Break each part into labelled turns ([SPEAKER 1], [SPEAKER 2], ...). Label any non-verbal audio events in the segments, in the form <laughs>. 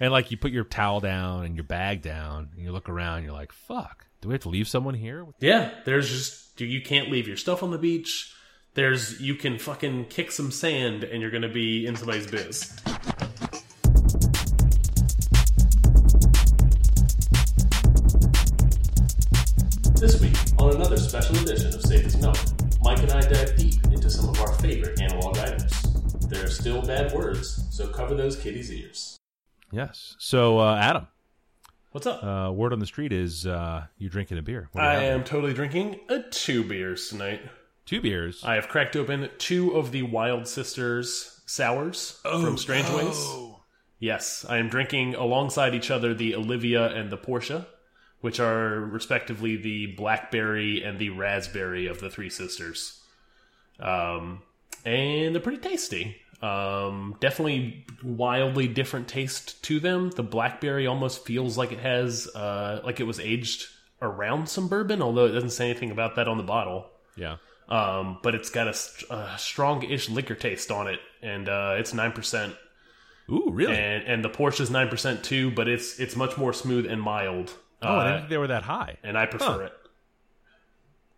[SPEAKER 1] And like you put your towel down and your bag down, and you look around, you're like, "Fuck, do we have to leave someone here?"
[SPEAKER 2] Yeah, there's just you can't leave your stuff on the beach. There's you can fucking kick some sand and you're gonna be in somebody's biz. This week, on another special edition of Safe as Milk, Mike and I dive deep into some of our favorite analog items. There are still bad words, so cover those kitties' ears.
[SPEAKER 1] Yes. So, uh, Adam,
[SPEAKER 2] What's up?
[SPEAKER 1] uh, word on the street is uh, you're drinking a beer. What
[SPEAKER 2] I
[SPEAKER 1] have?
[SPEAKER 2] am totally drinking a two beers tonight.
[SPEAKER 1] two beers.
[SPEAKER 2] I have cracked open two of the Wild Sisters sours from Strangeways. Yes, I am drinking alongside each other the Olivia and the Portia, which are respectively the blackberry and the raspberry of the three sisters. Um, and they're pretty tasty. Um, definitely wildly different taste to them. The blackberry almost feels like it has, uh, like it was aged around some bourbon, although it doesn't say anything about that on the bottle.
[SPEAKER 1] yeah.
[SPEAKER 2] Um, but it's got a, a strong-ish liquor taste on it, and uh, it's nine percent.
[SPEAKER 1] Ooh, really?
[SPEAKER 2] And and the is nine percent too, but it's it's much more smooth and mild.
[SPEAKER 1] oh, I
[SPEAKER 2] Uh,
[SPEAKER 1] didn't think they were that high.
[SPEAKER 2] and I prefer
[SPEAKER 1] Huh.
[SPEAKER 2] it.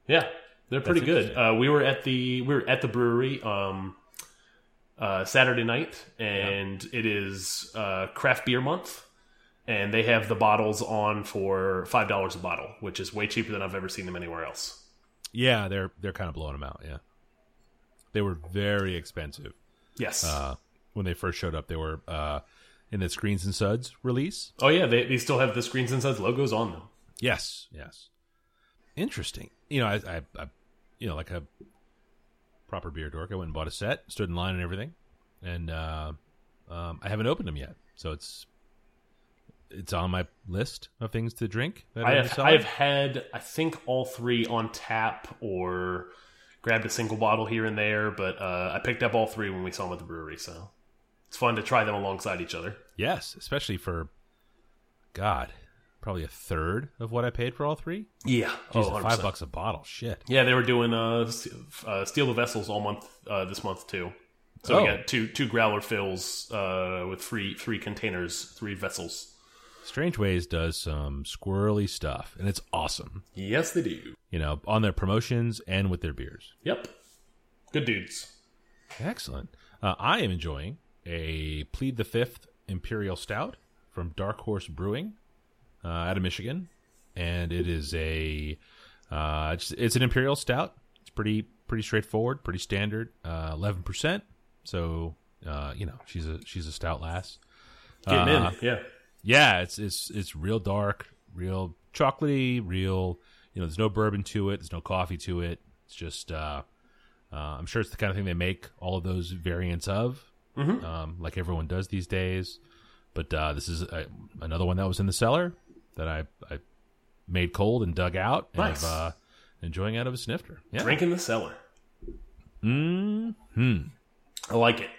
[SPEAKER 2] Yeah, they're pretty good. Uh, we were at the we were at the brewery um, uh, Saturday night, and it is uh, craft beer month, and they have the bottles on for five dollars a bottle, which is way cheaper than I've ever seen them anywhere else.
[SPEAKER 1] Yeah, they're they're kind of blowing them out. Yeah, they were very expensive
[SPEAKER 2] Yes.
[SPEAKER 1] uh, when they first showed up. They were uh, in the Screens and Suds release.
[SPEAKER 2] oh yeah, they they still have the Screens and Suds logos on them.
[SPEAKER 1] Yes, yes. Interesting. You know, I, I, I you know, like a proper beer dork, I went and bought a set, stood in line and everything, and uh, um, I haven't opened them yet. So it's it's on my list of things to drink. That
[SPEAKER 2] I have
[SPEAKER 1] cellar.
[SPEAKER 2] I have had I think all three on tap or grabbed a single bottle here and there, but uh, I picked up all three when we saw them at the brewery. So it's fun to try them alongside each other.
[SPEAKER 1] yes, especially for God, probably a third of what I paid for all three.
[SPEAKER 2] Yeah,
[SPEAKER 1] Jeez,
[SPEAKER 2] oh,
[SPEAKER 1] five bucks a bottle. Shit.
[SPEAKER 2] Yeah, they were doing uh, uh, steal the vessels all month uh, this month too. So
[SPEAKER 1] Oh.
[SPEAKER 2] we got two two growler fills uh, with three three containers, three vessels.
[SPEAKER 1] Strangeways does some squirrely stuff, and it's awesome.
[SPEAKER 2] Yes, they do.
[SPEAKER 1] You know, on their promotions and with their beers.
[SPEAKER 2] Yep, good dudes.
[SPEAKER 1] Excellent. Uh, I am enjoying a Plead the Fifth Imperial Stout from Dark Horse Brewing uh, out of Michigan, and it is a uh, it's, it's an Imperial Stout. It's pretty pretty straightforward, pretty standard, uh, eleven percent. So uh, you know she's a she's a stout lass.
[SPEAKER 2] Getting
[SPEAKER 1] Uh,
[SPEAKER 2] in, yeah.
[SPEAKER 1] Yeah, it's it's it's real dark, real chocolatey, real. You know, there's no bourbon to it. There's no coffee to it. It's just. Uh, uh, I'm sure it's the kind of thing they make all of those variants of, um, like everyone does these days. But uh, this is uh another one that was in the cellar that I, I made cold and dug out and
[SPEAKER 2] Nice.
[SPEAKER 1] am, uh, enjoying out of a snifter. Yeah.
[SPEAKER 2] Drink in the cellar.
[SPEAKER 1] Hmm.
[SPEAKER 2] I like it.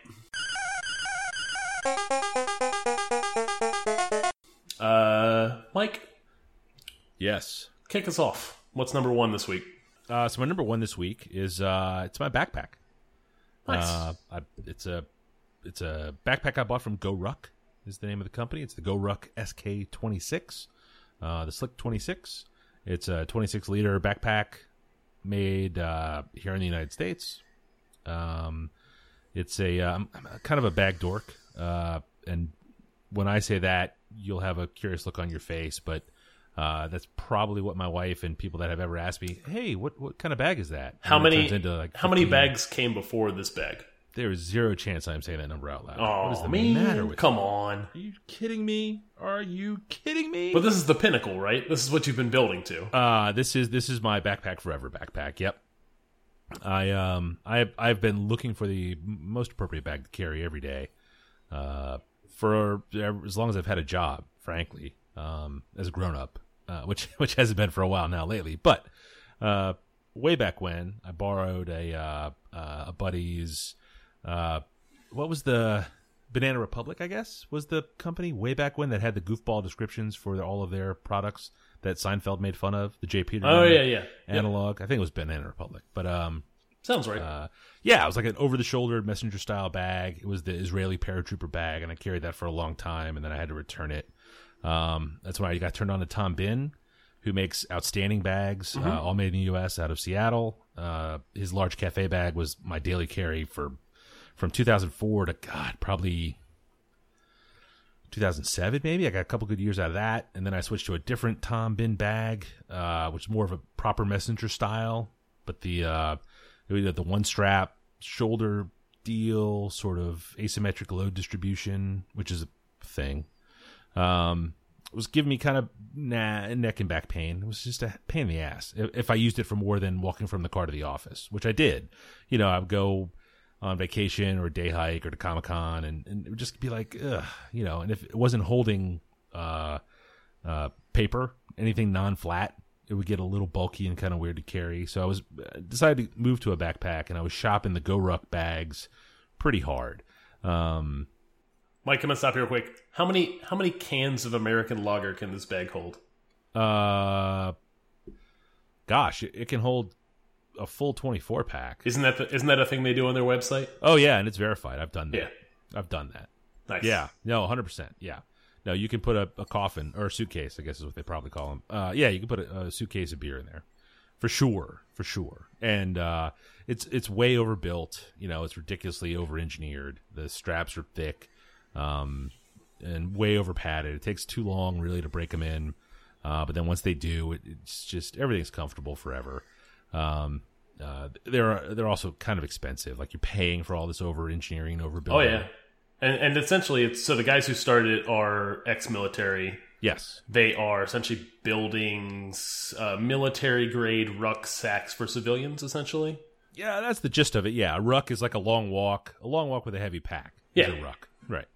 [SPEAKER 2] Uh, Mike,
[SPEAKER 1] Yes.
[SPEAKER 2] kick us off. What's number one this week?
[SPEAKER 1] Uh, so my number one this week is uh, it's my backpack.
[SPEAKER 2] Nice.
[SPEAKER 1] Uh, I, it's a it's a backpack I bought from GoRuck is the name of the company. It's the GoRuck SK26, uh, the Slick 26. It's a 26 liter backpack made uh, here in the United States. Um, it's a um, kind of a bag dork, uh, and when I say that, you'll have a curious look on your face, but. Uh, that's probably what my wife and people that have ever asked me. Hey, what what kind of bag is that?
[SPEAKER 2] How
[SPEAKER 1] And
[SPEAKER 2] many?
[SPEAKER 1] like,
[SPEAKER 2] how many bags came before this bag?
[SPEAKER 1] There is zero chance I'm saying that number out loud.
[SPEAKER 2] Oh
[SPEAKER 1] what is the
[SPEAKER 2] man,
[SPEAKER 1] matter with
[SPEAKER 2] come
[SPEAKER 1] you?
[SPEAKER 2] on!
[SPEAKER 1] Are you kidding me? Are you kidding me?
[SPEAKER 2] But this is the pinnacle, right? This is what you've been building to.
[SPEAKER 1] uh, this is this is my backpack forever backpack. Yep. I um I I've been looking for the most appropriate bag to carry every day, uh, for as long as I've had a job. Frankly, um, as a grown up, uh, which <laughs> which hasn't been for a while now lately. But uh, way back when, I borrowed a uh, uh, a buddy's. Uh, what was the Banana Republic? I guess was the company way back when that had the goofball descriptions for all of their products that Seinfeld made fun of. The J. Peter
[SPEAKER 2] Oh yeah, yeah.
[SPEAKER 1] Analog. I think it was Banana Republic, but um,
[SPEAKER 2] Sounds right.
[SPEAKER 1] Uh, yeah, it was like an over the shoulder messenger style bag. It was the Israeli paratrooper bag, and I carried that for a long time, and then I had to return it. Um, that's when I got turned on to Tom Bihn, who makes outstanding bags, uh, all made in the U.S. out of Seattle. Uh, his large cafe bag was my daily carry for from 2004 to God, probably 2007 maybe. I got a couple good years out of that, and then I switched to a different Tom Bihn bag, uh, which is more of a proper messenger style, but the uh, the one strap shoulder deal, sort of asymmetric load distribution, which is a thing. Um, was giving me kind of nah, neck and back pain. It was just a pain in the ass if, if I used it for more than walking from the car to the office, which I did. You know, I would go on vacation or a day hike or to Comic Con, and, and it would just be like, ugh, you know. And if it wasn't holding uh, uh, paper, anything non-flat, it would get a little bulky and kind of weird to carry. So I was decided to move to a backpack, and I was shopping the GoRuck bags pretty hard. Um,
[SPEAKER 2] Mike, I'm gonna stop here quick. How many how many cans of American lager can this bag hold?
[SPEAKER 1] uh, gosh, it, it can hold a full 24 pack.
[SPEAKER 2] Isn't that the, isn't that a thing they do on their website?
[SPEAKER 1] Oh yeah, and it's verified. I've done that.
[SPEAKER 2] Yeah.
[SPEAKER 1] I've done that.
[SPEAKER 2] Nice.
[SPEAKER 1] Yeah, no, 100. percent Yeah, no, you can put a, a coffin or a suitcase. I guess is what they probably call them. Uh, yeah, you can put a, a suitcase of beer in there, for sure, for sure. And uh, it's it's way overbuilt. You know, it's ridiculously over engineered. The straps are thick, um, and way over padded. It takes too long really to break them in. Uh, but then once they do, it, it's just everything's comfortable forever. Um, uh, they're they're also kind of expensive. Like you're paying for all this over engineering, and overbuilding.
[SPEAKER 2] Oh yeah. And and essentially, it's so the guys who started it are ex-military.
[SPEAKER 1] Yes.
[SPEAKER 2] They are essentially building uh, military grade rucksacks for civilians. Essentially,
[SPEAKER 1] Yeah, that's the gist of it. Yeah, a ruck is like a long walk, a long walk with a heavy pack.
[SPEAKER 2] Yeah.
[SPEAKER 1] a ruck. Right.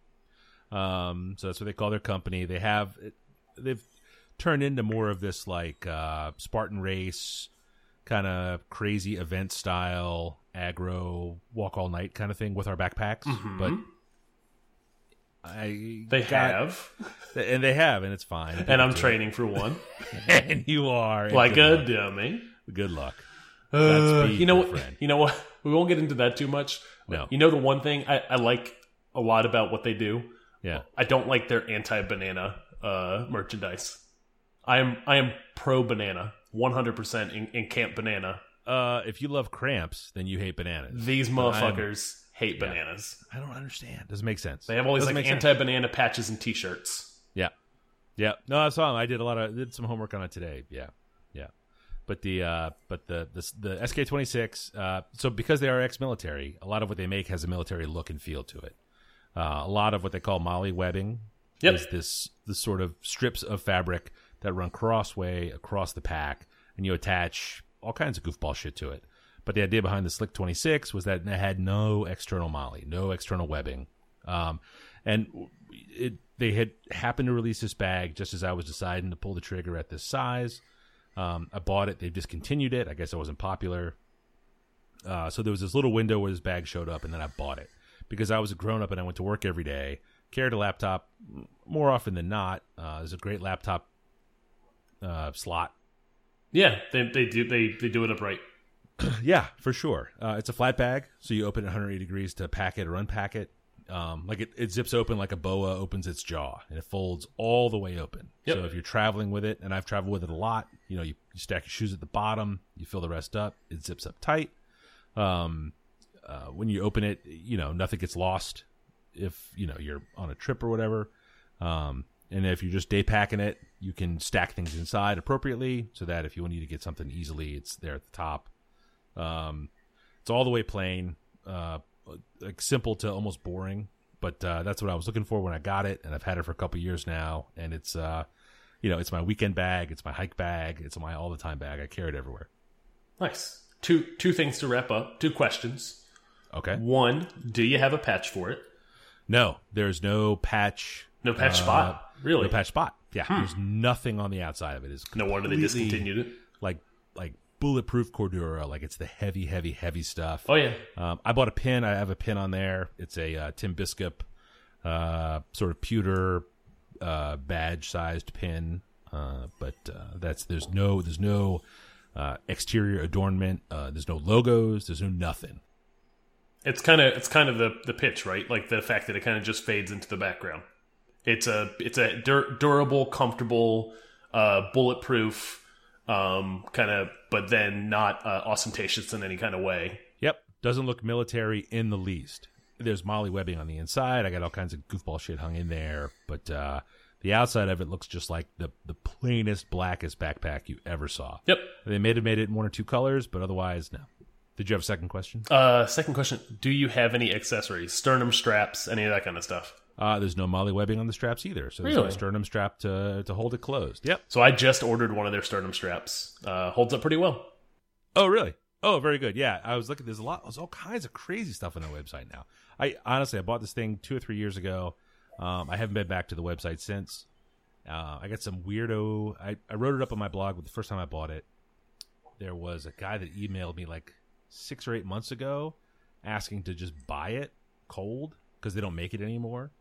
[SPEAKER 1] Um, so that's what they call their company. They have they've turned into more of this like uh, Spartan race kind of crazy event style aggro walk all night kind of thing with our backpacks, but. I
[SPEAKER 2] they
[SPEAKER 1] got-
[SPEAKER 2] have, <laughs>
[SPEAKER 1] and they have, and it's fine.
[SPEAKER 2] and I'm training for one, <laughs>
[SPEAKER 1] and you are
[SPEAKER 2] like
[SPEAKER 1] good
[SPEAKER 2] a
[SPEAKER 1] luck.
[SPEAKER 2] dummy.
[SPEAKER 1] Good luck.
[SPEAKER 2] Uh, you know what?
[SPEAKER 1] friend.
[SPEAKER 2] You know what? We won't get into that too much.
[SPEAKER 1] No.
[SPEAKER 2] You know the one thing I, I like a lot about what they do.
[SPEAKER 1] Yeah.
[SPEAKER 2] I don't like their anti-banana uh, merchandise. I am I am pro banana, 100 percent in, in Camp Banana.
[SPEAKER 1] Uh, if you love cramps, then you hate bananas.
[SPEAKER 2] These motherfuckers hate bananas.
[SPEAKER 1] I don't understand. Doesn't make sense.
[SPEAKER 2] They have all these
[SPEAKER 1] Doesn't
[SPEAKER 2] like anti-banana patches and T-shirts.
[SPEAKER 1] Yeah, yeah. No, I saw them. I did a lot of did some homework on it today. Yeah, yeah. But the uh, but the the, the SK twenty six. Uh, so because they are ex military, a lot of what they make has a military look and feel to it. Uh, a lot of what they call MOLLE webbing
[SPEAKER 2] Yep.
[SPEAKER 1] is this this sort of strips of fabric that run crossway across the pack, and you attach all kinds of goofball shit to it. But the idea behind the Slick 26 was that it had no external MOLLE, no external webbing. Um, and it, they had happened to release this bag just as I was deciding to pull the trigger at this size. Um, I bought it. They discontinued it. I guess it wasn't popular. Uh, so there was this little window where this bag showed up, and then I bought it because I was a grown up and I went to work every day. Carried a laptop more often than not. Uh, there's a great laptop uh, slot
[SPEAKER 2] Yeah, they they do they they do it upright. <clears throat>
[SPEAKER 1] Yeah, for sure. Uh, it's a flat bag, so you open it 180 degrees to pack it or unpack it. Um, like it, it zips open like a boa opens its jaw, and it folds all the way open.
[SPEAKER 2] Yep.
[SPEAKER 1] So if you're traveling with it, and I've traveled with it a lot, you know, you, you stack your shoes at the bottom, you fill the rest up, it zips up tight. Um, uh, when you open it, you know, nothing gets lost if you know you're on a trip or whatever. Um, and if you're just day packing it, you can stack things inside appropriately so that if you need to get something easily, it's there at the top. Um, it's all the way plain, uh, like simple to almost boring, but uh, that's what I was looking for when I got it, and I've had it for a couple years now, and it's uh, you know, it's my weekend bag, it's my hike bag, it's my all the time bag. I carry it everywhere.
[SPEAKER 2] Nice. Two two things to wrap up. Two questions.
[SPEAKER 1] Okay.
[SPEAKER 2] One, do you have a patch for it?
[SPEAKER 1] No, there's no patch.
[SPEAKER 2] No patch
[SPEAKER 1] uh,
[SPEAKER 2] spot. Really?
[SPEAKER 1] No patch spot. Yeah, there's nothing on the outside of. It's
[SPEAKER 2] No wonder they discontinued it.
[SPEAKER 1] Like like bulletproof Cordura. Like it's the heavy, heavy, heavy stuff.
[SPEAKER 2] Oh yeah.
[SPEAKER 1] Um, I bought a pin. I have a pin on there. It's a uh, Tim Biskup uh, sort of pewter uh, badge sized pin. Uh, but uh, that's there's no there's no uh, exterior adornment. Uh, there's no logos. There's no nothing.
[SPEAKER 2] It's kind of it's kind of the the pitch, right? Like the fact that it kind of just fades into the background. It's a it's a dur durable, comfortable, uh, bulletproof, um, kind of, but then not uh, ostentatious in any kind of way.
[SPEAKER 1] Yep, doesn't look military in the least. There's MOLLE webbing on the inside. I got all kinds of goofball shit hung in there, but uh, the outside of it looks just like the the plainest, blackest backpack you ever saw.
[SPEAKER 2] Yep.
[SPEAKER 1] They may have made it in one or two colors, but otherwise, no. Did you have a second question?
[SPEAKER 2] Uh, second question: Do you have any accessories, sternum straps, any of that kind of stuff?
[SPEAKER 1] Uh, there's no MOLLE webbing on the straps either, so there's
[SPEAKER 2] Really?
[SPEAKER 1] no sternum strap to to hold it closed. Yep.
[SPEAKER 2] So I just ordered one of their sternum straps. Uh, holds up pretty well.
[SPEAKER 1] Oh, really? Oh, very good. Yeah, I was looking. There's a lot. There's all kinds of crazy stuff on their website now. I honestly, I bought this thing two or three years ago. Um, I haven't been back to the website since. Uh, I got some weirdo. I, I wrote it up on my blog, but the first time I bought it, there was a guy that emailed me like six or eight months ago, asking to just buy it cold because they don't make it anymore.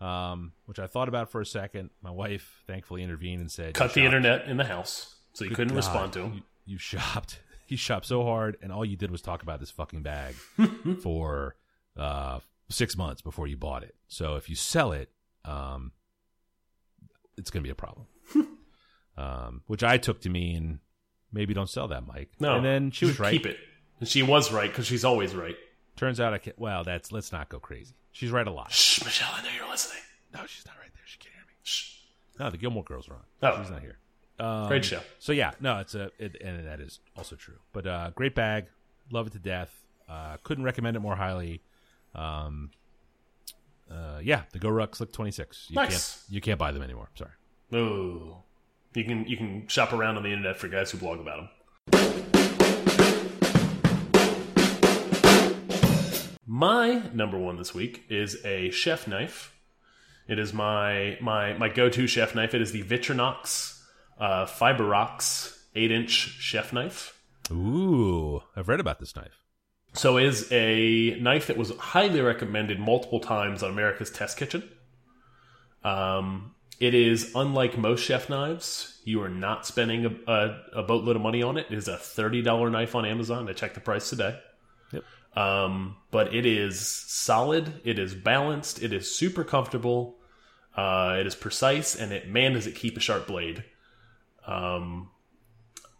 [SPEAKER 1] Um, which I thought about for a second. My wife thankfully intervened and said,
[SPEAKER 2] Cut the
[SPEAKER 1] shopped-
[SPEAKER 2] internet in the house, so you couldn't
[SPEAKER 1] God,
[SPEAKER 2] respond to him.
[SPEAKER 1] You, you shopped. <laughs> He shopped so hard, and all you did was talk about this fucking bag <laughs> for uh, six months before you bought it. So if you sell it, um, it's going to be a problem. <laughs> um, which I took to mean maybe don't sell that, Mike.
[SPEAKER 2] No,
[SPEAKER 1] and then she was right.
[SPEAKER 2] Keep it. And she was right because she's always right.
[SPEAKER 1] Turns out I can't. Well, that's let's not go crazy. She's right a lot.
[SPEAKER 2] Shh, Michelle, I know you're listening.
[SPEAKER 1] No, she's not right there. She can't hear me.
[SPEAKER 2] Shh.
[SPEAKER 1] No, the Gilmore Girls are on.
[SPEAKER 2] Oh.
[SPEAKER 1] She's not here. Um,
[SPEAKER 2] Great show.
[SPEAKER 1] So yeah, no, it's a it, and that is also true. But uh, great bag, love it to death. Uh, couldn't recommend it more highly. Um, uh, yeah, the GoRuck Slick Twenty Six. You
[SPEAKER 2] Nice.
[SPEAKER 1] can't you can't buy them anymore. Sorry.
[SPEAKER 2] Oh, you can you can shop around on the internet for guys who blog about them. My number one this week is a chef knife. It is my my my go to chef knife. It is the Victorinox uh, Fibrox eight inch chef knife.
[SPEAKER 1] Ooh, I've read about this knife.
[SPEAKER 2] So it is a knife that was highly recommended multiple times on America's Test Kitchen. Um, it is unlike most chef knives. You are not spending a, a, a boatload of money on it. It is a thirty dollar knife on Amazon. I checked the price today. Um, but it is solid. It is balanced. It is super comfortable. Uh, it is precise, and it man does it keep a sharp blade. Um,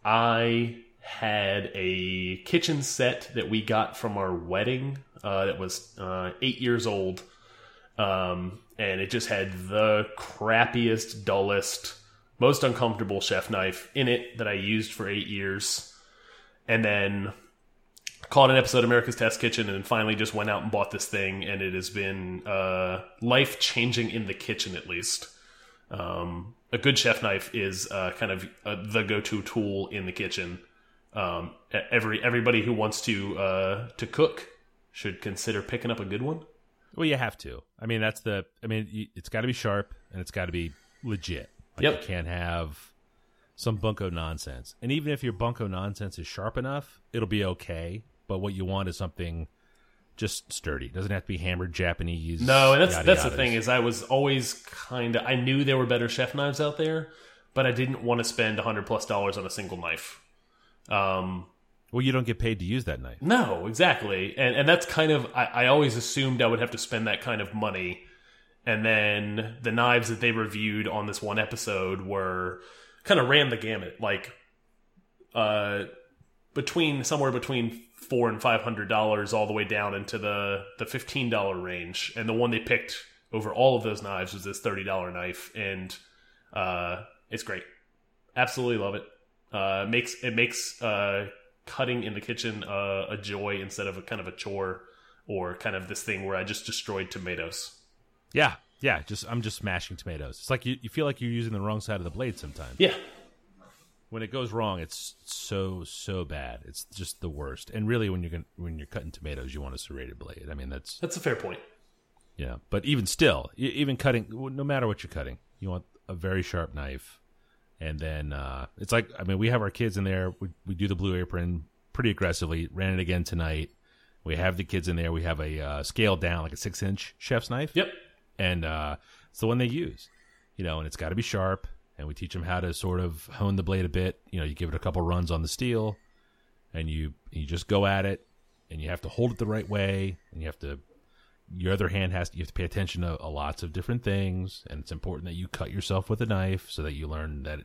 [SPEAKER 2] I had a kitchen set that we got from our wedding uh, that was uh, eight years old, um, and it just had the crappiest, dullest, most uncomfortable chef knife in it that I used for eight years, and then caught an episode of America's Test Kitchen and then finally just went out and bought this thing and it has been uh, life changing in the kitchen at least. Um, a good chef knife is uh, kind of uh, the go to tool in the kitchen. Um, every everybody who wants to uh, to cook should consider picking up a good one.
[SPEAKER 1] Well, you have to. I mean, that's the. I mean, it's got to be sharp and it's got to be legit. Like
[SPEAKER 2] Yep.
[SPEAKER 1] You can't have some bunko nonsense. And even if your bunko nonsense is sharp enough, it'll be okay. But what you want is something just sturdy. It doesn't have to be hammered Japanese.
[SPEAKER 2] No, and that's
[SPEAKER 1] yada
[SPEAKER 2] that's the thing is I was always kind of I knew there were better chef knives out there, but I didn't want to spend a hundred plus dollars on a single knife. Um,
[SPEAKER 1] Well, you don't get paid to use that knife.
[SPEAKER 2] No, exactly, and and that's kind of I, I always assumed I would have to spend that kind of money, and then the knives that they reviewed on this one episode were kind of ran the gamut, like uh, between somewhere between four and five hundred dollars, all the way down into the the fifteen dollar range, and the one they picked over all of those knives was this thirty dollar knife, and uh, it's great, absolutely love it. Uh, makes it makes uh, cutting in the kitchen uh, a joy instead of a kind of a chore or kind of this thing where I just destroyed tomatoes.
[SPEAKER 1] Yeah, yeah. Just I'm just smashing tomatoes. It's like you, you feel like you're using the wrong side of the blade sometimes.
[SPEAKER 2] Yeah,
[SPEAKER 1] When it goes wrong, it's so so bad. It's just the worst. And really, when you're gonna, when you're cutting tomatoes, you want a serrated blade. I mean, that's
[SPEAKER 2] that's a fair point.
[SPEAKER 1] yeah. But even still, even cutting, no matter what you're cutting, you want a very sharp knife. And then uh, it's like I mean, we have our kids in there. We we do the blue apron pretty aggressively. Ran it again tonight. We have the kids in there. We have a uh, scaled down, like a six inch chef's knife
[SPEAKER 2] Yep.
[SPEAKER 1] and uh, it's the one they use, you know, and it's got to be sharp and we teach them how to sort of hone the blade a bit. You know, you give it a couple runs on the steel, and you you just go at it, and you have to hold it the right way, and you have to your other hand has to you have to pay attention to a lots of different things, and it's important that you cut yourself with a knife so that you learn that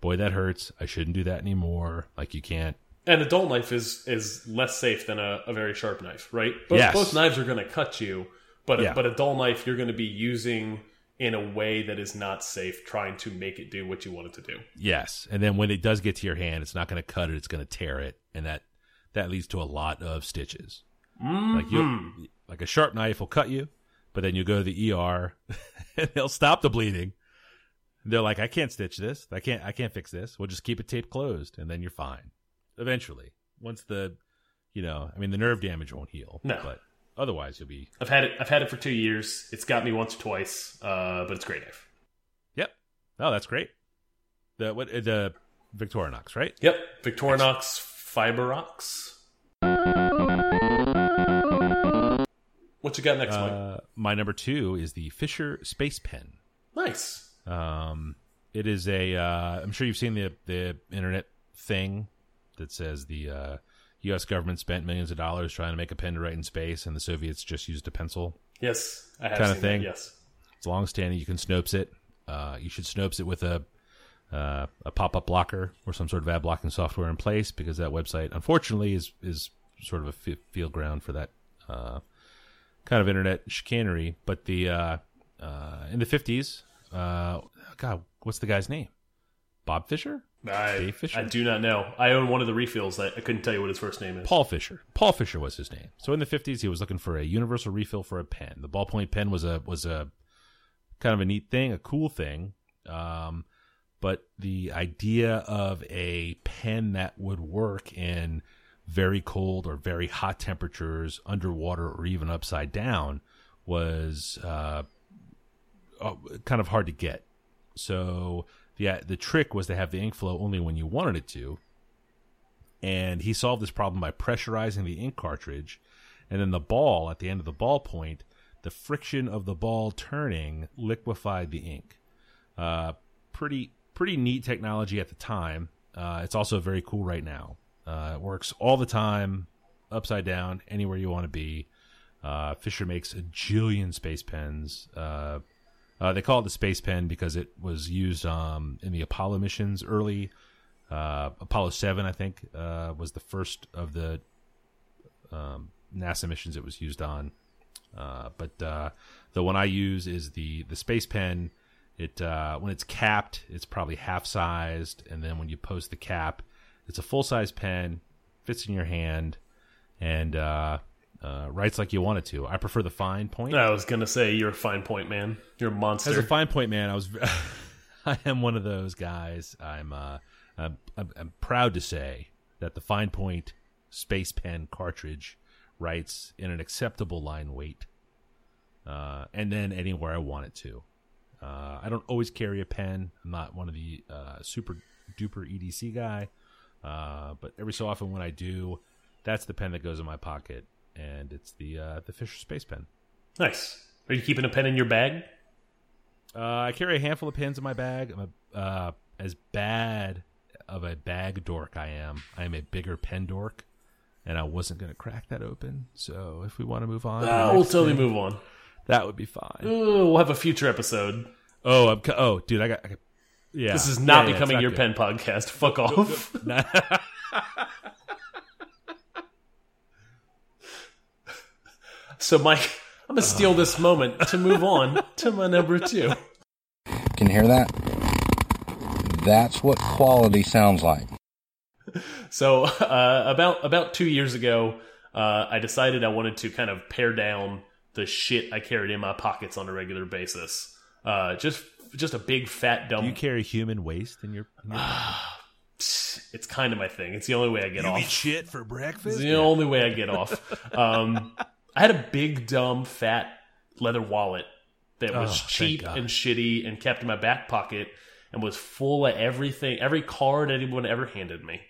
[SPEAKER 1] boy that hurts. I shouldn't do that anymore. Like you can't.
[SPEAKER 2] And a dull knife is is less safe than a, a very sharp knife, right? Both,
[SPEAKER 1] Yes.
[SPEAKER 2] both knives are going to cut you, but
[SPEAKER 1] Yeah.
[SPEAKER 2] but a dull knife you're going to be using in a way that is not safe, trying to make it do what you want it to do.
[SPEAKER 1] Yes, and then when it does get to your hand, it's not going to cut it; it's going to tear it, and that that leads to a lot of stitches. Like you, like a sharp knife will cut you, but then you go to the ER, <laughs> and they'll stop the bleeding. They're like, "I can't stitch this. I can't. I can't fix this. We'll just keep it taped closed, and then you're fine." Eventually, once the, you know, I mean, the nerve damage won't heal,
[SPEAKER 2] No.
[SPEAKER 1] but otherwise you'll be.
[SPEAKER 2] I've had it. I've had it for two years. It's got me once or twice, uh, but it's great knife.
[SPEAKER 1] Yep. Oh, that's great. The what? uh, The Victorinox, right?
[SPEAKER 2] Yep, Victorinox Fibrox. What you got next, Mike?
[SPEAKER 1] Uh, my number two is the Fisher Space Pen.
[SPEAKER 2] Nice.
[SPEAKER 1] Um, it is a. Uh, I'm sure you've seen the the internet thing that says the uh, U.S. government spent millions of dollars trying to make a pen to write in space, and the Soviets just used a pencil.
[SPEAKER 2] Yes, I have
[SPEAKER 1] Kinda thing.
[SPEAKER 2] That, yes.
[SPEAKER 1] It's long standing. You can Snopes it. Uh, you should Snopes it with a uh, a pop up blocker or some sort of ad blocking software in place because that website, unfortunately, is is sort of a field ground for that uh, kind of internet chicanery. But the uh, uh, in the fifties, uh, God, what's the guy's name? Bob Fisher,
[SPEAKER 2] I,
[SPEAKER 1] Dave Fisher?
[SPEAKER 2] I do not know. I own one of the refills. I, I couldn't tell you what his first name is.
[SPEAKER 1] Paul Fisher. Paul Fisher was his name. So in the fifties, he was looking for a universal refill for a pen. The ballpoint pen was a was a kind of a neat thing, a cool thing. Um, but the idea of a pen that would work in very cold or very hot temperatures, underwater or even upside down, was uh, uh, kind of hard to get. So the the trick was to have the ink flow only when you wanted it to, and he solved this problem by pressurizing the ink cartridge, and then the ball at the end of the ball point, the friction of the ball turning liquefied the ink. Uh, pretty pretty neat technology at the time. Uh, it's also very cool right now. Uh, it works all the time, upside down, anywhere you want to be. Uh, Fisher makes a jillion space pens. Uh, they call it the space pen because it was used um, in the Apollo missions early. Uh, Apollo Seven, I think, uh, was the first of the um, NASA missions it was used on. Uh, but uh, the one I use is the the space pen. It uh, when it's capped, it's probably half sized, and then when you post the cap, it's a full size pen, fits in your hand, and uh, writes like you want it to. I prefer the fine point.
[SPEAKER 2] I was gonna say you're a fine point man. You're a monster.
[SPEAKER 1] As a fine point man, I was <laughs> I am one of those guys. I'm uh I'm, I'm, I'm proud to say that the fine point space pen cartridge writes in an acceptable line weight, uh, and then anywhere I want it to. Uh, I don't always carry a pen. I'm not one of the uh, super duper EDC guy, uh, but every so often when I do, that's the pen that goes in my pocket, and it's the uh, the Fisher Space Pen.
[SPEAKER 2] nice. Are you keeping a pen in your bag?
[SPEAKER 1] Uh, I carry a handful of pens in my bag. I'm a, uh, as bad of a bag dork I am. I am a bigger pen dork, and I wasn't going to crack that open. So if we want to move on, to
[SPEAKER 2] Uh, we'll totally
[SPEAKER 1] thing,
[SPEAKER 2] move on.
[SPEAKER 1] That would be fine.
[SPEAKER 2] Uh, we'll have a future episode.
[SPEAKER 1] Oh, I'm, oh, dude, I got. I got yeah,
[SPEAKER 2] This is not
[SPEAKER 1] Yeah, yeah,
[SPEAKER 2] becoming
[SPEAKER 1] not
[SPEAKER 2] your
[SPEAKER 1] good.
[SPEAKER 2] pen podcast. Fuck off. <laughs> so, Mike, <laughs> I'm gonna steal this moment to move on to my number two.
[SPEAKER 3] Can you hear that? That's what quality sounds like.
[SPEAKER 2] So, uh, about about two years ago, uh, I decided I wanted to kind of pare down the shit I carried in my pockets on a regular basis. Uh, just just a big fat dump.
[SPEAKER 1] Do you carry human waste in your? In your <sighs>
[SPEAKER 2] it's kind of my thing. It's the only way I get off.
[SPEAKER 1] shit for breakfast.
[SPEAKER 2] It's the only way I get off. <laughs> Um, I had a big, dumb, fat leather wallet that was
[SPEAKER 1] Oh,
[SPEAKER 2] cheap and shitty and kept in my back pocket and was full of everything, every card anyone ever handed me.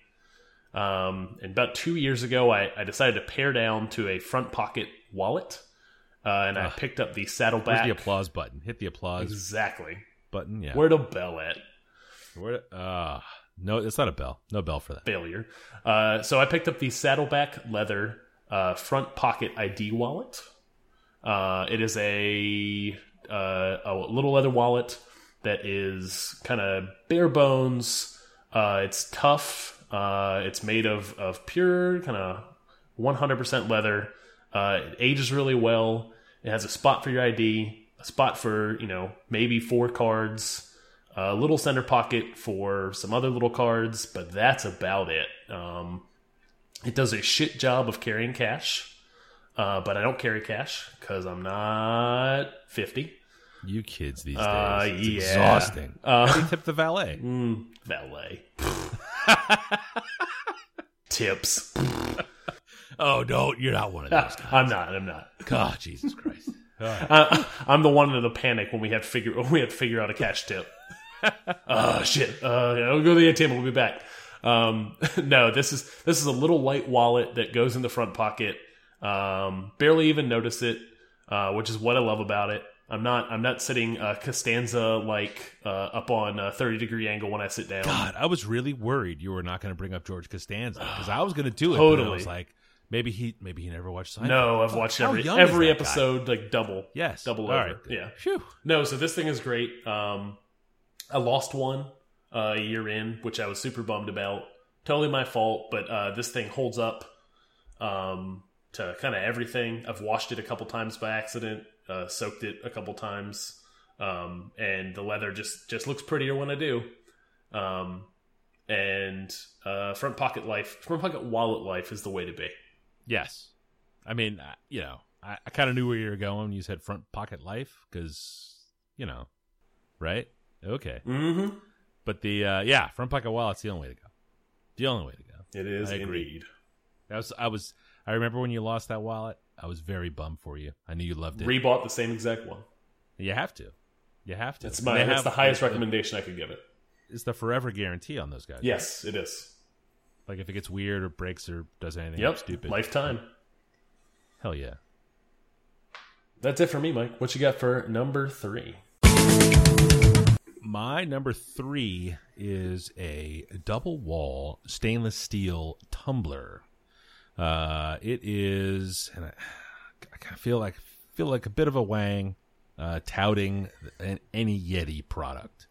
[SPEAKER 2] Um, and about two years ago, I, I decided to pare down to a front pocket wallet. Uh, and I picked up the
[SPEAKER 1] Where's
[SPEAKER 2] Saddleback.
[SPEAKER 1] the applause button? Hit the applause
[SPEAKER 2] Exactly.
[SPEAKER 1] button. Yeah.
[SPEAKER 2] Where the bell at?
[SPEAKER 1] Where? To, Uh, no, it's not a bell. No bell for that.
[SPEAKER 2] failure. Uh, so I picked up the Saddleback Leather uh, front pocket ID wallet. Uh, it is a uh, a little leather wallet that is kind of bare bones. Uh, it's tough. Uh, it's made of of pure kind of 100% leather. Uh, it ages really well. It has a spot for your ID, a spot for you know maybe four cards, a little center pocket for some other little cards, but that's about it. Um, it does a shit job of carrying cash, uh, but I don't carry cash because I'm not 50.
[SPEAKER 1] You kids these days.
[SPEAKER 2] Uh,
[SPEAKER 1] it's
[SPEAKER 2] yeah.
[SPEAKER 1] exhausting.
[SPEAKER 2] Uh,
[SPEAKER 1] they tip the valet. <laughs>
[SPEAKER 2] Mm, valet. <laughs> Tips.
[SPEAKER 1] Oh, don't. You're not one of those <laughs> guys.
[SPEAKER 2] I'm not. I'm not.
[SPEAKER 1] God, Jesus Christ. Right.
[SPEAKER 2] Uh, I'm the one in the panic when we had to figure when we had to figure out a cash tip. Oh shit! Uh, I'll go to the ATM. We'll be back. Um, <laughs> no, this is this is a little light wallet that goes in the front pocket. Um, barely even notice it, uh, which is what I love about it. I'm not I'm not sitting uh, Costanza like uh, up on a 30 degree angle when I sit down.
[SPEAKER 1] God, I was really worried you were not going to bring up George Costanza because I was going to do it. But I was like, maybe he maybe he never watched Seinfeld.
[SPEAKER 2] No, I've watched
[SPEAKER 1] how
[SPEAKER 2] every every
[SPEAKER 1] that guy?
[SPEAKER 2] episode like double.
[SPEAKER 1] Yes.
[SPEAKER 2] double
[SPEAKER 1] All
[SPEAKER 2] over.
[SPEAKER 1] right.
[SPEAKER 2] Yeah.
[SPEAKER 1] Phew.
[SPEAKER 2] No, so this thing is great. Um, I lost one uh, a year in, which I was super bummed about. Totally my fault, but uh, this thing holds up um, to kind of everything. I've washed it a couple times by accident, uh, soaked it a couple times, um, and the leather just just looks prettier when I do. Um, and uh, front pocket life, front pocket wallet life is the way to be.
[SPEAKER 1] Yes. I mean, you know, I, I kind of knew where you were going when you said front pocket life because, you know, right? Okay.
[SPEAKER 2] Mm-hmm.
[SPEAKER 1] But the, uh, yeah, front pocket wallet's the only way to go. The only way to go.
[SPEAKER 2] It is
[SPEAKER 1] I agree.
[SPEAKER 2] indeed.
[SPEAKER 1] That was, I was, I remember when you lost that wallet, I was very bummed for you. I knew you loved it.
[SPEAKER 2] Rebought the same exact one.
[SPEAKER 1] you have to. You have to.
[SPEAKER 2] That's my that's the highest recommendation I could give it.
[SPEAKER 1] It's the forever guarantee on those guys.
[SPEAKER 2] Yes, it is.
[SPEAKER 1] Like if it gets weird or breaks or does anything
[SPEAKER 2] Yep,
[SPEAKER 1] stupid.
[SPEAKER 2] lifetime.
[SPEAKER 1] Hell yeah.
[SPEAKER 2] That's it for me, Mike. What you got for number three?
[SPEAKER 1] My number three is a double wall stainless steel tumbler. Uh, it is, and I, I kind of feel like feel like a bit of a wang uh, touting an, any Yeti product,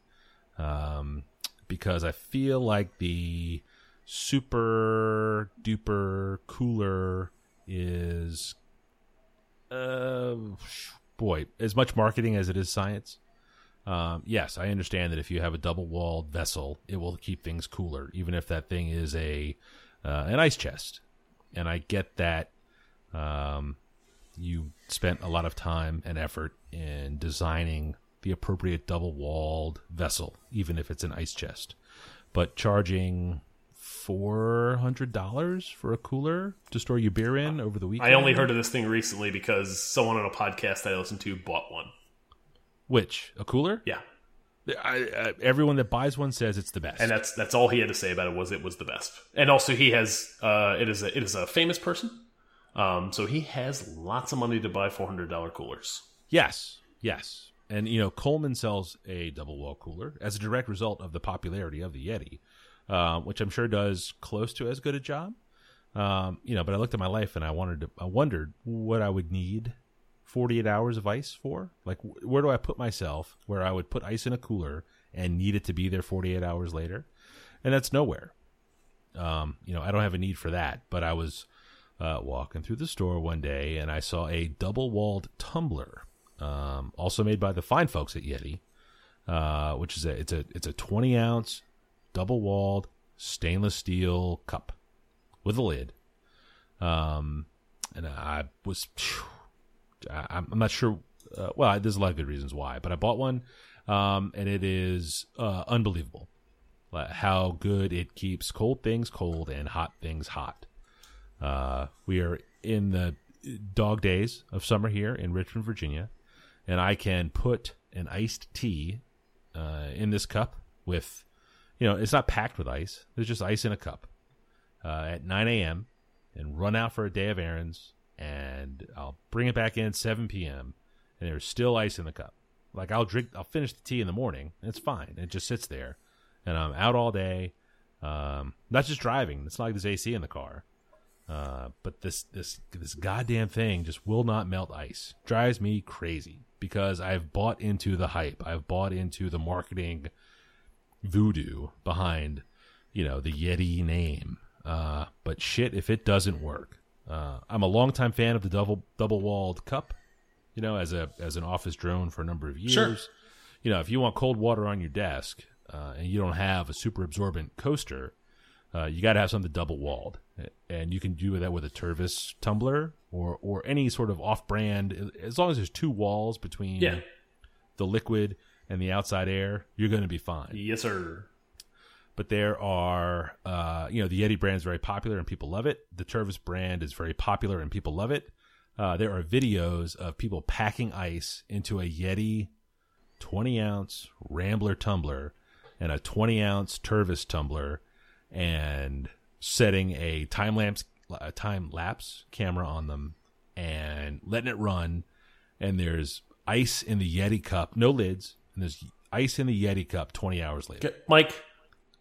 [SPEAKER 1] um, because I feel like the super duper cooler is, uh, boy, as much marketing as it is science. Um, yes, I understand that if you have a double walled vessel, it will keep things cooler, even if that thing is a uh, an ice chest. And I get that um, you spent a lot of time and effort in designing the appropriate double walled vessel, even if it's an ice chest. But charging four hundred dollars for a cooler to store your beer in over the weekend.
[SPEAKER 2] I only heard of this thing recently because someone on a podcast I listened to bought one.
[SPEAKER 1] Which a cooler.
[SPEAKER 2] Yeah,
[SPEAKER 1] I, I, everyone that buys one says it's the best.
[SPEAKER 2] and that's that's all he had to say about it was it was the best. And also, he has uh, it is a it is a famous person, um, so he has lots of money to buy four hundred dollar coolers.
[SPEAKER 1] Yes, yes. And you know, Coleman sells a double wall cooler as a direct result of the popularity of the Yeti, uh, which I'm sure does close to as good a job. Um, you know, but I looked at my life and I wanted to, I wondered what I would need 48 hours of ice for. Like, wh- where do I put myself where I would put ice in a cooler and need it to be there 48 hours later? And that's nowhere. Um, you know, I don't have a need for that. But I was uh, walking through the store one day and I saw a double walled tumbler, um, also made by the fine folks at Yeti, uh, which is a it's a it's a 20 ounce double walled stainless steel cup with a lid. Um, and I was, phew, I, I'm not sure. Uh, well, there's a lot of good reasons why, but I bought one, um, and it is uh, unbelievable how good it keeps cold things cold and hot things hot. Uh, we are in the dog days of summer here in Richmond, Virginia, and I can put an iced tea uh, in this cup with, you know, it's not packed with ice. There's just ice in a cup uh, at 9 a.m. and run out for a day of errands, and I'll bring it back in 7 p.m. and there's still ice in the cup. Like I'll drink, I'll finish the tea in the morning. It's fine. It just sits there, and I'm out all day. Um, not just driving. It's not like there's AC in the car. Uh, but this this this goddamn thing just will not melt ice. Drives me crazy because I've bought into the hype. I've bought into the marketing voodoo behind, you know, the Yeti name. Uh, but shit, if it doesn't work, uh, I'm a longtime fan of the double double walled cup. You know, as a as an office drone for a number of years.
[SPEAKER 2] Sure.
[SPEAKER 1] You know, if you want cold water on your desk uh, and you don't have a super absorbent coaster, uh, you got to have something double walled, and you can do that with a Tervis tumbler or or any sort of off brand. As long as there's two walls between
[SPEAKER 2] Yeah.
[SPEAKER 1] the liquid and the outside air, you're going to be fine.
[SPEAKER 2] Yes, sir.
[SPEAKER 1] But there are, uh, you know, the Yeti brand is very popular and people love it. The Tervis brand is very popular and people love it. Uh, there are videos of people packing ice into a Yeti 20 ounce Rambler tumbler and a 20 ounce Tervis tumbler and setting a time lapse a time lapse camera on them and letting it run and there's ice in the Yeti cup, no lids, and there's ice in the Yeti cup 20 hours later.
[SPEAKER 2] Mike,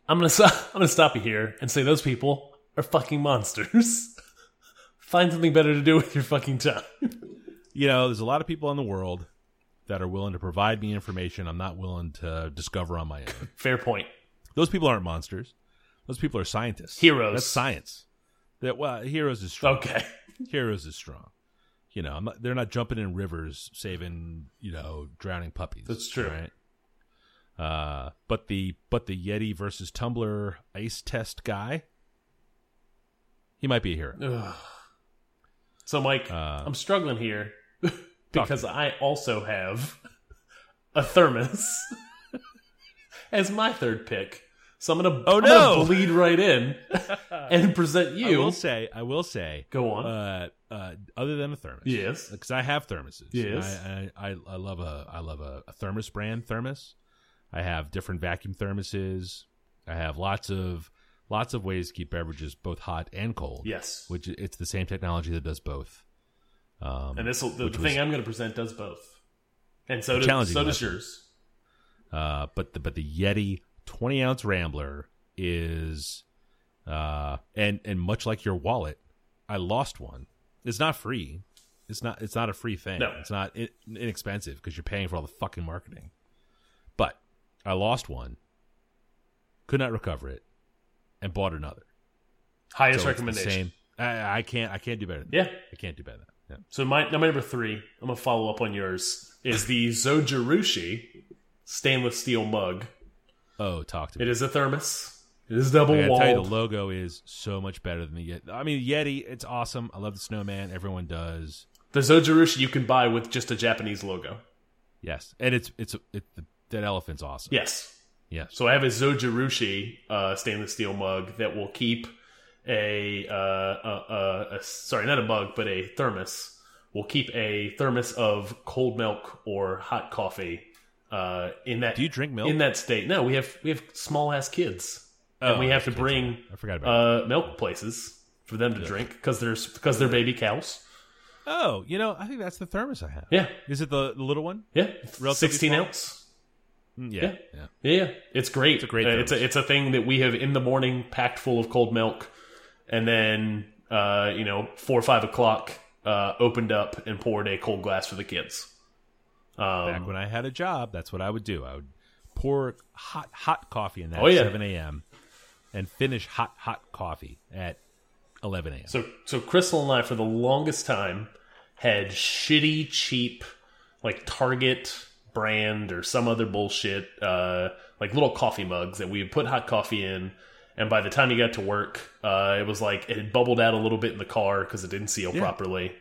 [SPEAKER 2] I'm gonna <laughs> stop, I'm gonna stop you here and say those people are fucking monsters. <laughs> Find something better to do with your fucking time. <laughs>
[SPEAKER 1] you know, there's a lot of people in the world that are willing to provide me information I'm not willing to discover on my own.
[SPEAKER 2] Fair point.
[SPEAKER 1] Those people aren't monsters. Those people are scientists.
[SPEAKER 2] Heroes.
[SPEAKER 1] That's science. That well, heroes is strong.
[SPEAKER 2] Okay.
[SPEAKER 1] Heroes is strong. You know, I'm not, they're not jumping in rivers saving you know drowning puppies.
[SPEAKER 2] That's true.
[SPEAKER 1] Right. Uh, but the but the Yeti versus Tumbler ice test guy, he might be a hero.
[SPEAKER 2] So, Mike,
[SPEAKER 1] Uh,
[SPEAKER 2] I'm struggling here <laughs> because I also have a thermos <laughs> as my third pick. So I'm gonna,
[SPEAKER 1] Oh,
[SPEAKER 2] I'm gonna
[SPEAKER 1] no!
[SPEAKER 2] bleed right in <laughs> and present you.
[SPEAKER 1] I will say, I will say,
[SPEAKER 2] Go on.
[SPEAKER 1] Uh, uh, other than a thermos,
[SPEAKER 2] Yes.
[SPEAKER 1] because I have thermoses.
[SPEAKER 2] Yes.
[SPEAKER 1] I, I, I, I love a I love a, a thermos brand thermos. I have different vacuum thermoses. I have lots of lots of ways to keep beverages both hot and cold.
[SPEAKER 2] yes.
[SPEAKER 1] which it's the same technology that does both. Um,
[SPEAKER 2] And this the, the thing I'm going to present does both, and so does so does yours.
[SPEAKER 1] Uh, but the but the Yeti twenty ounce Rambler is, uh, and and much like your wallet, I lost one. It's not free. It's not. It's not a free thing.
[SPEAKER 2] No.
[SPEAKER 1] It's not in, inexpensive because you're paying for all the fucking marketing. I lost one. Could not recover it, and bought another.
[SPEAKER 2] Highest
[SPEAKER 1] So
[SPEAKER 2] recommendation.
[SPEAKER 1] same. I, I can't. I can't do better. Than
[SPEAKER 2] Yeah.
[SPEAKER 1] that. I can't do better than that. Yeah.
[SPEAKER 2] So my number number three, I'm gonna follow up on yours. Is the Zojirushi stainless steel mug?
[SPEAKER 1] Oh, talk to me.
[SPEAKER 2] It is a thermos. It is double
[SPEAKER 1] I tell you, the logo is so much better than the Yeti. I mean, Yeti, it's awesome. I love the snowman. Everyone does.
[SPEAKER 2] The Zojirushi you can buy with just a Japanese logo.
[SPEAKER 1] Yes, and it's it's it, that elephant's awesome.
[SPEAKER 2] Yes.
[SPEAKER 1] Yes.
[SPEAKER 2] So I have a Zojirushi uh, stainless steel mug that will keep a, uh, a, a, a sorry, not a mug, but a thermos. Will keep a thermos of cold milk or hot coffee uh, in that.
[SPEAKER 1] Do you drink milk?
[SPEAKER 2] in that state? No, we have we have small ass kids, and
[SPEAKER 1] Oh,
[SPEAKER 2] we have to bring
[SPEAKER 1] I forgot about
[SPEAKER 2] uh, milk places for them to drink because there's because they're baby cows.
[SPEAKER 1] Oh, you know, I think that's the thermos I have.
[SPEAKER 2] Yeah,
[SPEAKER 1] Is it the, the little one?
[SPEAKER 2] yeah,
[SPEAKER 1] Relatively
[SPEAKER 2] sixteen
[SPEAKER 1] small?
[SPEAKER 2] ounce.
[SPEAKER 1] Mm,
[SPEAKER 2] Yeah.
[SPEAKER 1] Yeah. Yeah.
[SPEAKER 2] Yeah, it's great. It's
[SPEAKER 1] a great
[SPEAKER 2] Uh, it's a it's a thing that we have in the morning packed full of cold milk, and then uh, you know four or five o'clock uh, opened up and poured a cold glass for the kids. Um,
[SPEAKER 1] Back when I had a job, that's what I would do. I would pour hot hot coffee in that
[SPEAKER 2] Oh, yeah.
[SPEAKER 1] 7 a.m. and finish hot hot coffee at 11 a.m.
[SPEAKER 2] so so Crystal and I for the longest time had shitty cheap like Target brand or some other bullshit uh, like little coffee mugs that we would put hot coffee in. And by the time you got to work, uh, it was like it had bubbled out a little bit in the car because it didn't seal properly.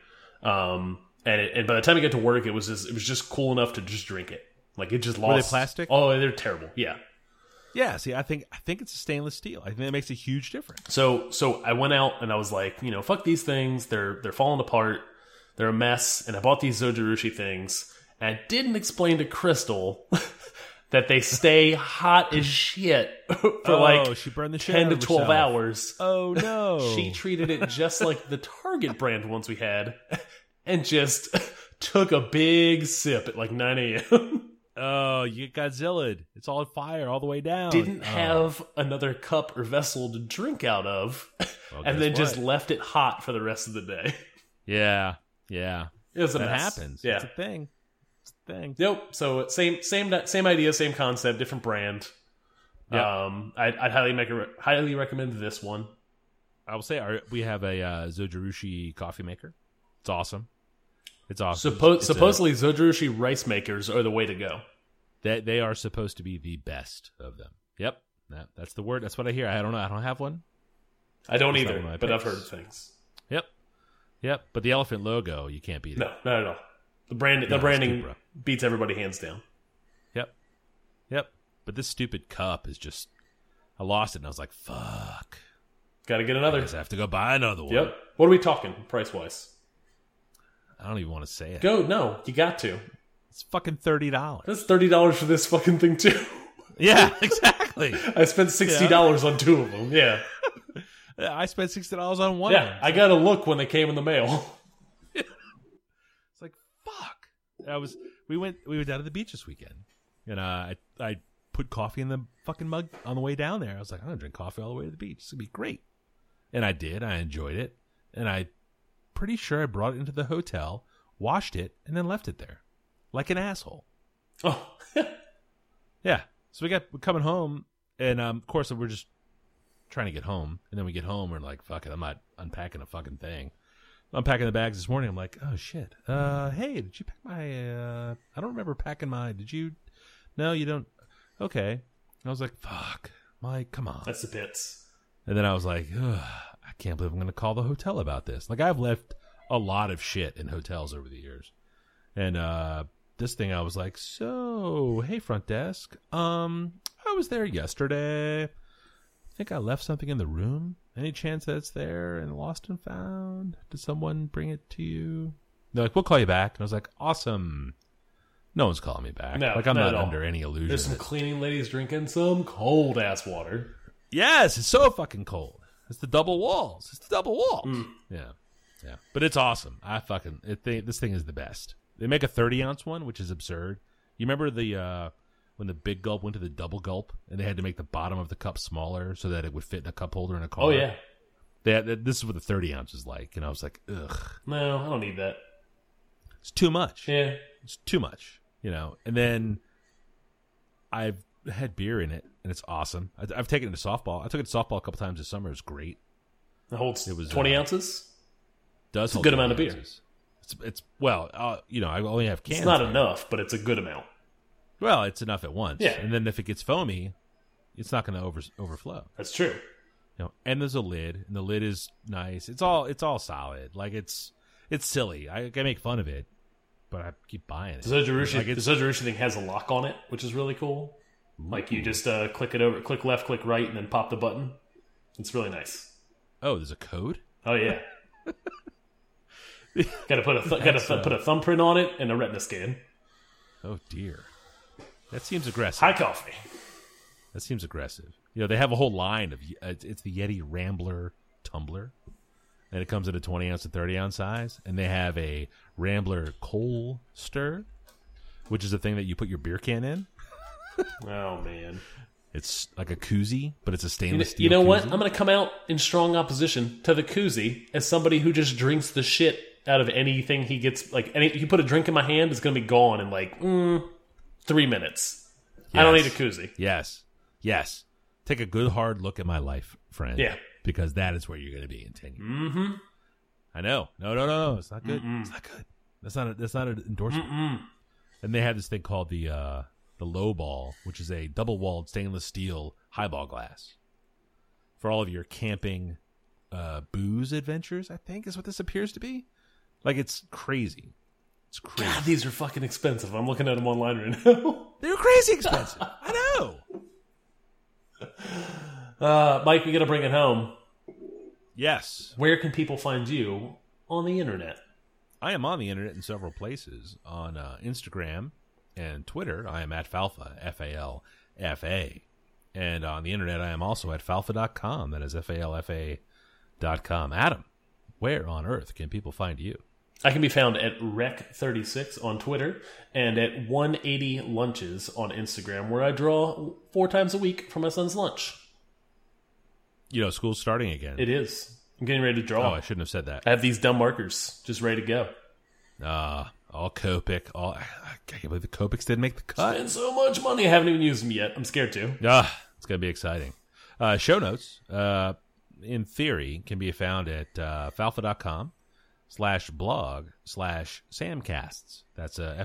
[SPEAKER 2] Um, and it, and by the time you got to work, it was just it was just cool enough to just drink it. Like it just lost.
[SPEAKER 1] they plastic?
[SPEAKER 2] Oh, they're terrible. Yeah.
[SPEAKER 1] yeah, see, I think I think it's a stainless steel. I think that makes a huge difference.
[SPEAKER 2] So so I went out and I was like, you know, fuck these things. They're they're falling apart. They're a mess. And I bought these Zojirushi things. And I didn't explain to Crystal <laughs> that they stay hot as shit <laughs> for
[SPEAKER 1] oh,
[SPEAKER 2] like
[SPEAKER 1] she burned the
[SPEAKER 2] ten to twelve
[SPEAKER 1] herself.
[SPEAKER 2] hours.
[SPEAKER 1] Oh no. <laughs>
[SPEAKER 2] She treated it just like the Target brand ones we had, and just took a big sip at like nine a.m.
[SPEAKER 1] Oh, you get Godzilla. It's all on fire all the way down.
[SPEAKER 2] Didn't
[SPEAKER 1] Oh.
[SPEAKER 2] have another cup or vessel to drink out of,
[SPEAKER 1] Well,
[SPEAKER 2] and then just left it hot for the rest of the day.
[SPEAKER 1] Yeah, yeah.
[SPEAKER 2] It was a
[SPEAKER 1] that
[SPEAKER 2] mess.
[SPEAKER 1] happens.
[SPEAKER 2] Yeah.
[SPEAKER 1] It's a thing. Thing.
[SPEAKER 2] Yep. So same same same idea, same concept, different brand.
[SPEAKER 1] Yeah.
[SPEAKER 2] Um, I'd, I'd highly make a, highly recommend this one.
[SPEAKER 1] I will say our, we have a uh, Zojirushi coffee maker. It's awesome. It's awesome.
[SPEAKER 2] Suppo
[SPEAKER 1] It's a-
[SPEAKER 2] supposedly, Zojirushi rice makers are the way to go.
[SPEAKER 1] they they are supposed to be the best of them. Yep, that, that's the word. That's what I hear. I don't know. I don't have one.
[SPEAKER 2] I don't
[SPEAKER 1] not
[SPEAKER 2] either,
[SPEAKER 1] one
[SPEAKER 2] but I've heard things.
[SPEAKER 1] Yep, yep. But the elephant logo, you can't beat it.
[SPEAKER 2] No, not at all. The brand, the branding beats everybody hands down.
[SPEAKER 1] Yep, yep. But this stupid cup is just. I lost it, and I was like, "Fuck."
[SPEAKER 2] Got to get
[SPEAKER 1] I
[SPEAKER 2] another.
[SPEAKER 1] guess I have to go buy another one.
[SPEAKER 2] Yep. What are we talking price wise?
[SPEAKER 1] I don't even want to say it.
[SPEAKER 2] Go. No, you got to.
[SPEAKER 1] It's fucking thirty dollars.
[SPEAKER 2] That's thirty dollars for this fucking thing too. <laughs>
[SPEAKER 1] Yeah, exactly. <laughs>
[SPEAKER 2] I spent sixty dollars on two of them. Yeah. <laughs>
[SPEAKER 1] I spent sixty dollars on one.
[SPEAKER 2] Yeah. I got to look when they came in the mail.
[SPEAKER 1] It's like fuck. I was we went we went down to the beach this weekend, and uh, I I put coffee in the fucking mug on the way down there. I was like, I'm gonna drink coffee all the way to the beach. It's gonna be great, and I did. I enjoyed it, and I pretty sure I brought it into the hotel, washed it, and then left it there, like an asshole.
[SPEAKER 2] Oh. <laughs>
[SPEAKER 1] Yeah. So we got we're coming home, and um, of course we're just trying to get home, and then we get home, we're like, fuck it, I'm not unpacking a fucking thing. Unpacking the bags this morning, I'm like, oh shit. Uh, hey, did you pack my? Uh, I don't remember packing my. Did you? No, you don't. Okay. And I was like, fuck, Mike, come on.
[SPEAKER 2] That's the bits.
[SPEAKER 1] And then I was like, Ugh, I can't believe I'm going to call the hotel about this. Like I've left a lot of shit in hotels over the years. And uh this thing I was like, "So, hey front desk. Um I was there yesterday. I think I left something in the room. Any chance that it's there and lost and found? Did someone bring it to you?" They're like, "We'll call you back." And I was like, "Awesome." No one's calling me back.
[SPEAKER 2] No,
[SPEAKER 1] like I'm
[SPEAKER 2] not
[SPEAKER 1] not under any illusion.
[SPEAKER 2] There's some cleaning ladies drinking some cold ass water.
[SPEAKER 1] Yes, it's so fucking cold. It's the double walls. It's the double walls.
[SPEAKER 2] Mm.
[SPEAKER 1] Yeah, yeah. But it's awesome. I fucking it, they, this thing is the best. They make a thirty ounce one, which is absurd. You remember the uh, when the big gulp went to the double gulp, and they had to make the bottom of the cup smaller so that it would fit in a cup holder in a car.
[SPEAKER 2] Oh yeah.
[SPEAKER 1] They had, this is what the thirty ounce is like, and I was like, ugh,
[SPEAKER 2] No, I don't need that.
[SPEAKER 1] it's too much.
[SPEAKER 2] Yeah.
[SPEAKER 1] It's too much, you know. And then I've had beer in it, and it's awesome. I, I've taken it to softball. I took it to softball a couple times this summer. It's great.
[SPEAKER 2] It holds
[SPEAKER 1] It was,
[SPEAKER 2] 20
[SPEAKER 1] uh,
[SPEAKER 2] ounces.
[SPEAKER 1] does
[SPEAKER 2] It's a good amount of beer.
[SPEAKER 1] ounces. It's it's well, uh, you know, I only have cans.
[SPEAKER 2] It's not enough, but it's a good amount.
[SPEAKER 1] Well, it's enough at once.
[SPEAKER 2] Yeah.
[SPEAKER 1] and then if it gets foamy, it's not going to over overflow.
[SPEAKER 2] That's true.
[SPEAKER 1] You know, and there's a lid, and the lid is nice. It's all it's all solid. Like it's it's silly. I, I make fun of it, but I keep buying it.
[SPEAKER 2] The Zojirushi,
[SPEAKER 1] Like
[SPEAKER 2] the Zojirushi thing has a lock on it, which is really cool. Like you just uh, click it over, click left, click right, and then pop the button. It's really nice.
[SPEAKER 1] oh, there's a code.
[SPEAKER 2] Oh yeah. <laughs> got to put a got to
[SPEAKER 1] uh,
[SPEAKER 2] put a thumbprint on it and a retina scan.
[SPEAKER 1] Oh dear, that seems aggressive.
[SPEAKER 2] High coffee.
[SPEAKER 1] That seems aggressive. You know, they have a whole line of it's, the Yeti Rambler tumbler, and it comes in a twenty ounce and thirty ounce size, and they have a Rambler coal stir, which is the thing that you put your beer can in.
[SPEAKER 2] Oh man.
[SPEAKER 1] It's like a koozie, but it's a
[SPEAKER 2] You know,
[SPEAKER 1] stainless steel.
[SPEAKER 2] you know what? I'm going to come out in strong opposition to the koozie as somebody who just drinks the shit out of anything he gets. Like, any, you put a drink in my hand, it's going to be gone in like mm, three minutes. I don't need a
[SPEAKER 1] Yes.
[SPEAKER 2] koozie.
[SPEAKER 1] Yes, yes. Take a good hard look at my life, friend.
[SPEAKER 2] Yeah.
[SPEAKER 1] because that is where you're going to be in ten years. Mm-hmm. I know. No, no, no, no. It's not good. It's not good. That's not. A, that's not an endorsement. And they have this thing called the uh, the low ball, which is a double walled stainless steel highball glass for all of your camping uh, booze adventures. I think is what this appears to be. Like it's crazy. It's crazy.
[SPEAKER 2] God, these are fucking expensive. I'm looking at them online right now. <laughs>
[SPEAKER 1] They're crazy expensive. I know.
[SPEAKER 2] Uh, Mike, we got to bring it home.
[SPEAKER 1] Yes,
[SPEAKER 2] Where can people find you on the internet?
[SPEAKER 1] I am on the internet in several places. On uh, Instagram and Twitter, I am at Falfa, F A L F A. And on the internet, I am also at falfa.com. That is F A L F A dot com. Adam, where on earth can people find you?
[SPEAKER 2] I can be found at Rec36 on Twitter and at 180 Lunches on Instagram, where I draw four times a week for my son's lunch.
[SPEAKER 1] You know, school's starting again.
[SPEAKER 2] It is. I'm getting ready to draw.
[SPEAKER 1] oh, I shouldn't have said that.
[SPEAKER 2] I have these dumb markers just ready to go.
[SPEAKER 1] Ah, all Copic. All I can't believe the Copics didn't make the cut.
[SPEAKER 2] And so much money. I haven't even used them yet. I'm scared to.
[SPEAKER 1] Ah, it's gonna be exciting. Uh, show notes, uh, in theory, can be found at uh, falfa.com slash blog slash samcasts. That's uh,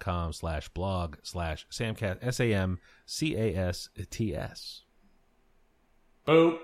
[SPEAKER 1] com slash blog slash samcast s a m c a s t s.
[SPEAKER 2] Boom.